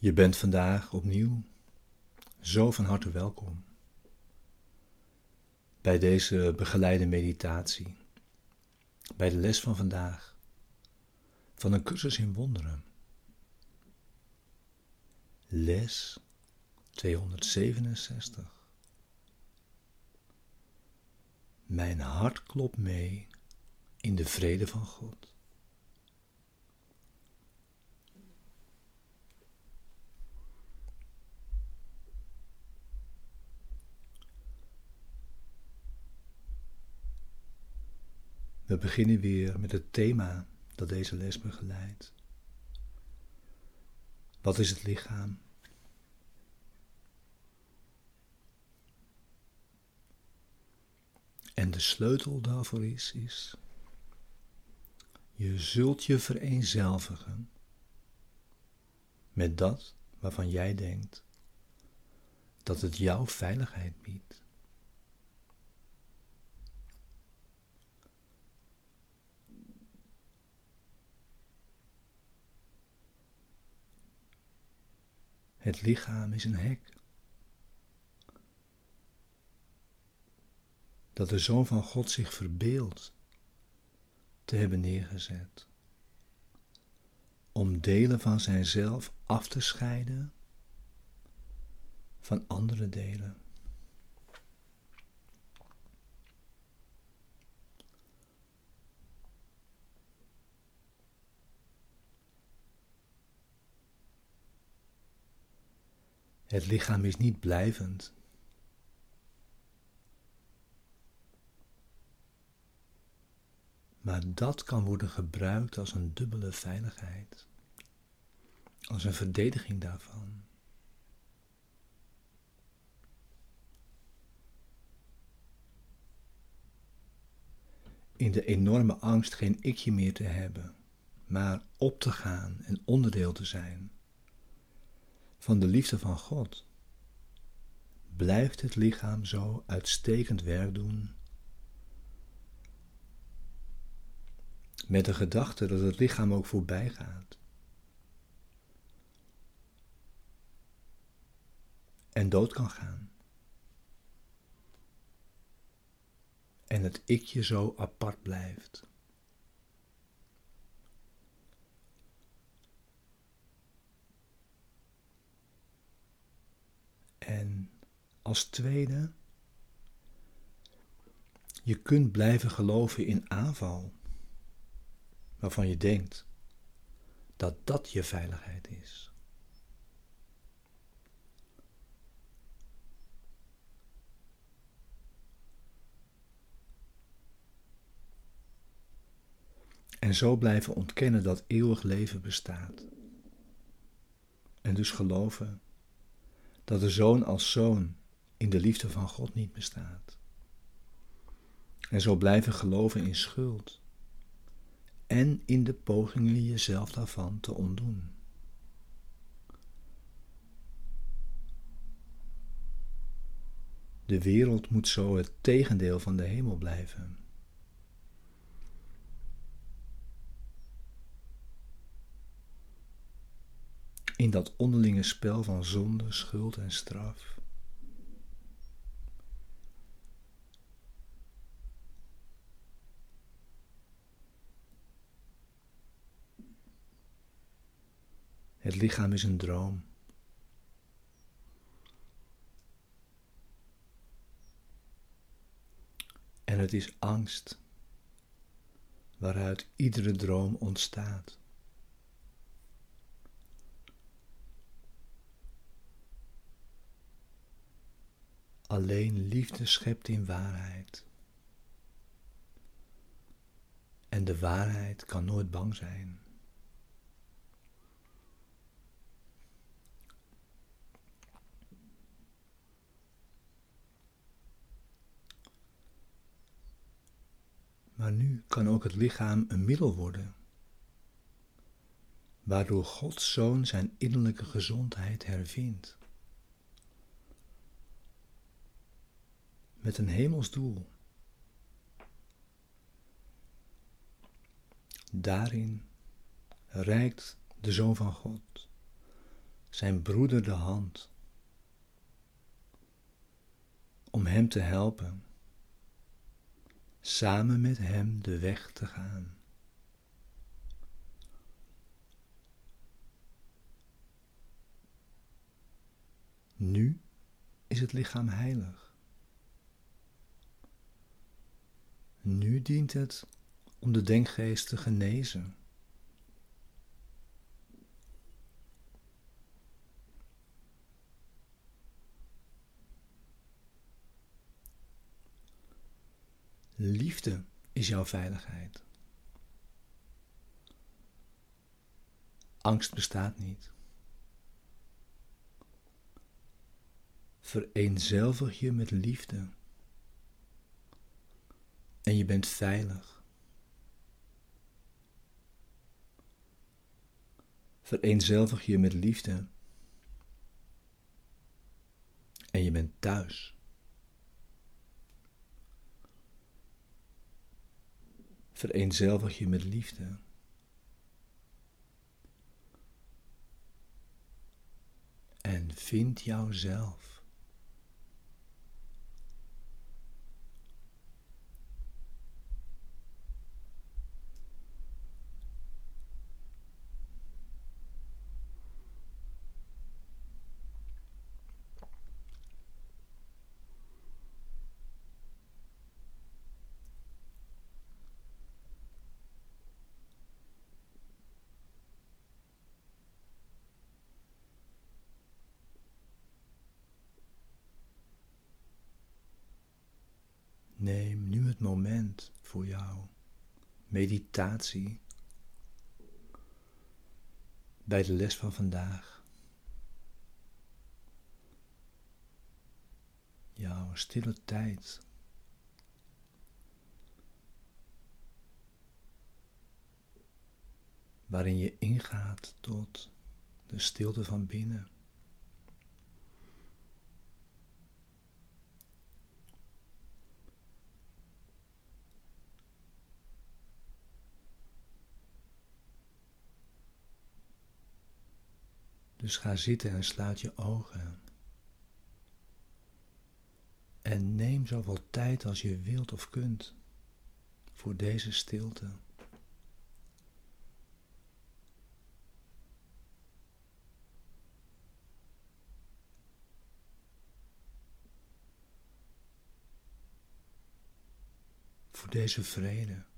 Je bent vandaag opnieuw zo van harte welkom bij deze begeleide meditatie, bij de les van vandaag van een cursus in wonderen. Les 267. Mijn hart klopt mee in de vrede van God. We beginnen weer met het thema dat deze les begeleidt. Wat is het lichaam? En de sleutel daarvoor is, is, je zult je vereenzelvigen met dat waarvan jij denkt dat het jouw veiligheid biedt. Het lichaam is een hek. Dat de Zoon van God zich verbeeldt te hebben neergezet. Om delen van zijnzelf af te scheiden van andere delen. Het lichaam is niet blijvend. Maar dat kan worden gebruikt als een dubbele veiligheid, als een verdediging daarvan. In de enorme angst geen ikje meer te hebben, maar op te gaan en onderdeel te zijn van de liefde van God, blijft het lichaam zo uitstekend werk doen. Met de gedachte dat het lichaam ook voorbij gaat. En dood kan gaan. En het ikje zo apart blijft. En als tweede, je kunt blijven geloven in aanval, waarvan je denkt dat dat je veiligheid is. En zo blijven ontkennen dat eeuwig leven bestaat. En dus geloven dat de zoon als zoon in de liefde van God niet bestaat. En zo blijven geloven in schuld en in de pogingen jezelf daarvan te ontdoen. De wereld moet zo het tegendeel van de hemel blijven. In dat onderlinge spel van zonde, schuld en straf. Het lichaam is een droom. En het is angst waaruit iedere droom ontstaat. Alleen liefde schept in waarheid. En de waarheid kan nooit bang zijn. Maar nu kan ook het lichaam een middel worden, waardoor Gods Zoon zijn innerlijke gezondheid hervindt. Met een hemels doel. Daarin reikt de Zoon van God zijn broeder de hand om hem te helpen, samen met hem de weg te gaan. Nu is het lichaam heilig. Nu dient het om de denkgeest te genezen. Liefde is jouw veiligheid. Angst bestaat niet. Vereenzelvig je met liefde. En je bent veilig. Vereenzelvig je met liefde. En je bent thuis. Vereenzelvig je met liefde. En vind jouzelf. Neem nu het moment voor jou. Meditatie. Bij de les van vandaag. Jouw stille tijd. Waarin je ingaat tot de stilte van binnen. Dus ga zitten en sluit je ogen. En neem zoveel tijd als je wilt of kunt voor deze stilte. Voor deze vrede.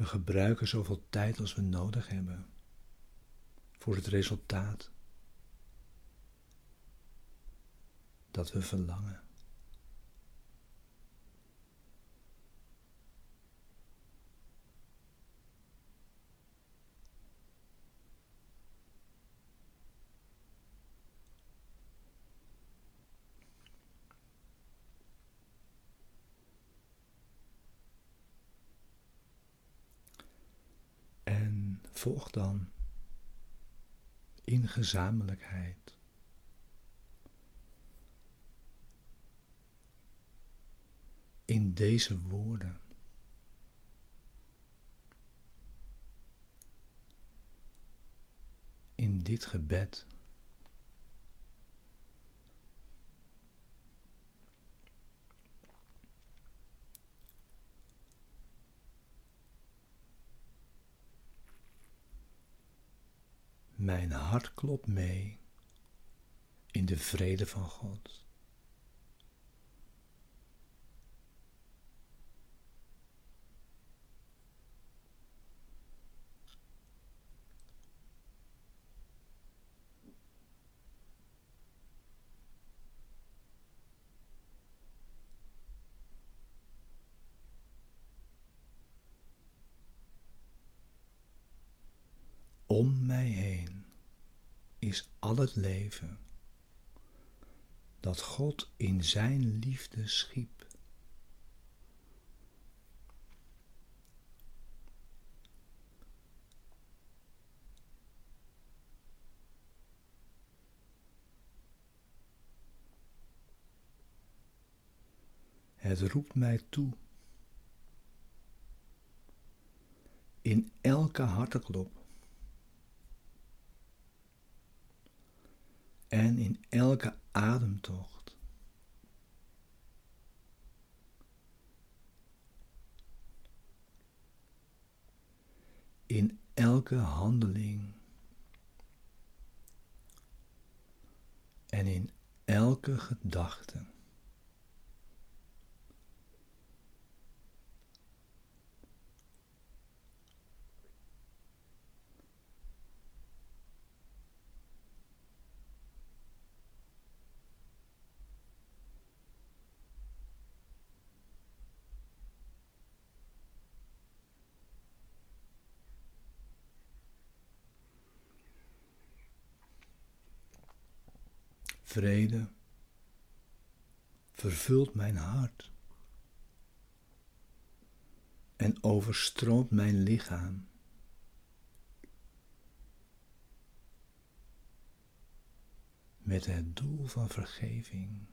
We gebruiken zoveel tijd als we nodig hebben voor het resultaat dat we verlangen. Volg dan in gezamenlijkheid. In deze woorden. In dit gebed. Mijn hart klopt mee in de vrede van God. Om mij is al het leven dat God in Zijn liefde schiep. Het roept mij toe. In elke harteklop. En in elke ademtocht. In elke handeling. En in elke gedachte. Vrede vervult mijn hart en overstroomt mijn lichaam. Met het doel van vergeving.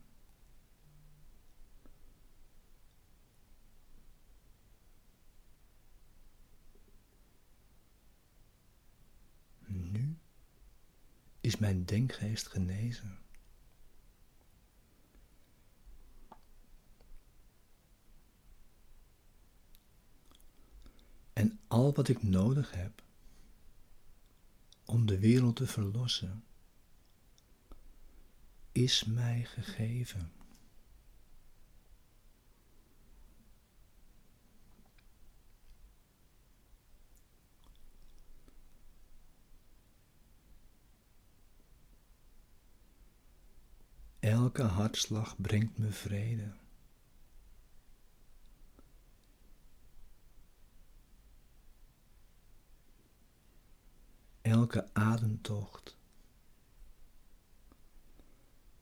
Nu is mijn denkgeest genezen. En al wat ik nodig heb om de wereld te verlossen, is mij gegeven. Elke hartslag brengt me vrede. Elke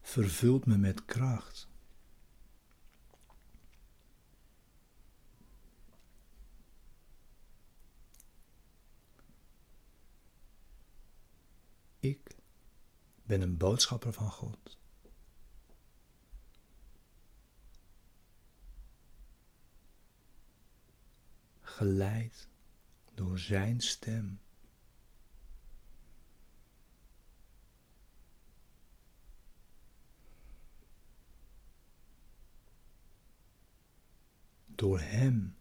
vervult me met kracht. Ik ben een boodschapper van God. Geleid door Zijn stem. Door Hem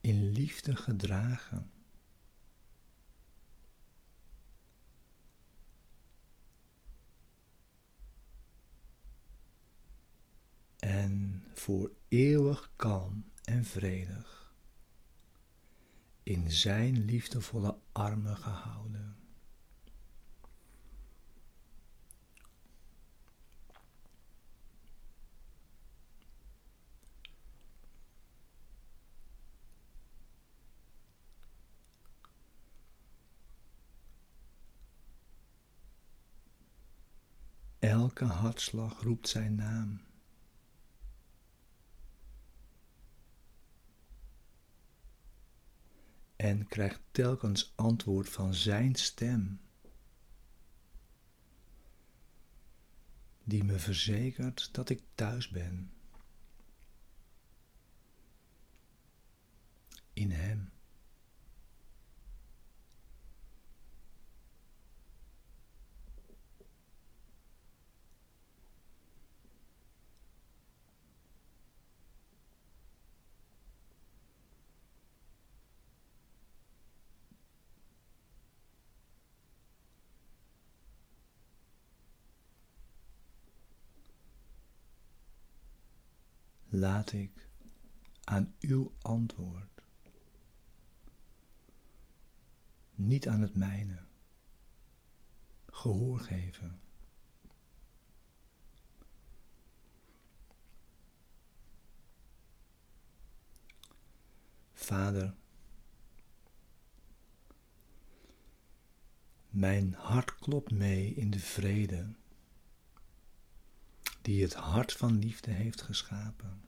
in liefde gedragen. En voor eeuwig kalm en vredig in Zijn liefdevolle armen gehouden. Elke hartslag roept zijn naam. En krijgt telkens antwoord van zijn stem, die me verzekert dat ik thuis ben. In hem. Laat ik aan uw antwoord, niet aan het mijne, gehoor geven. Vader, mijn hart klopt mee in de vrede die het hart van liefde heeft geschapen.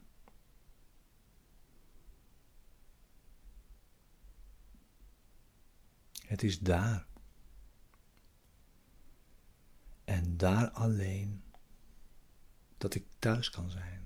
Het is daar. En daar alleen dat ik thuis kan zijn.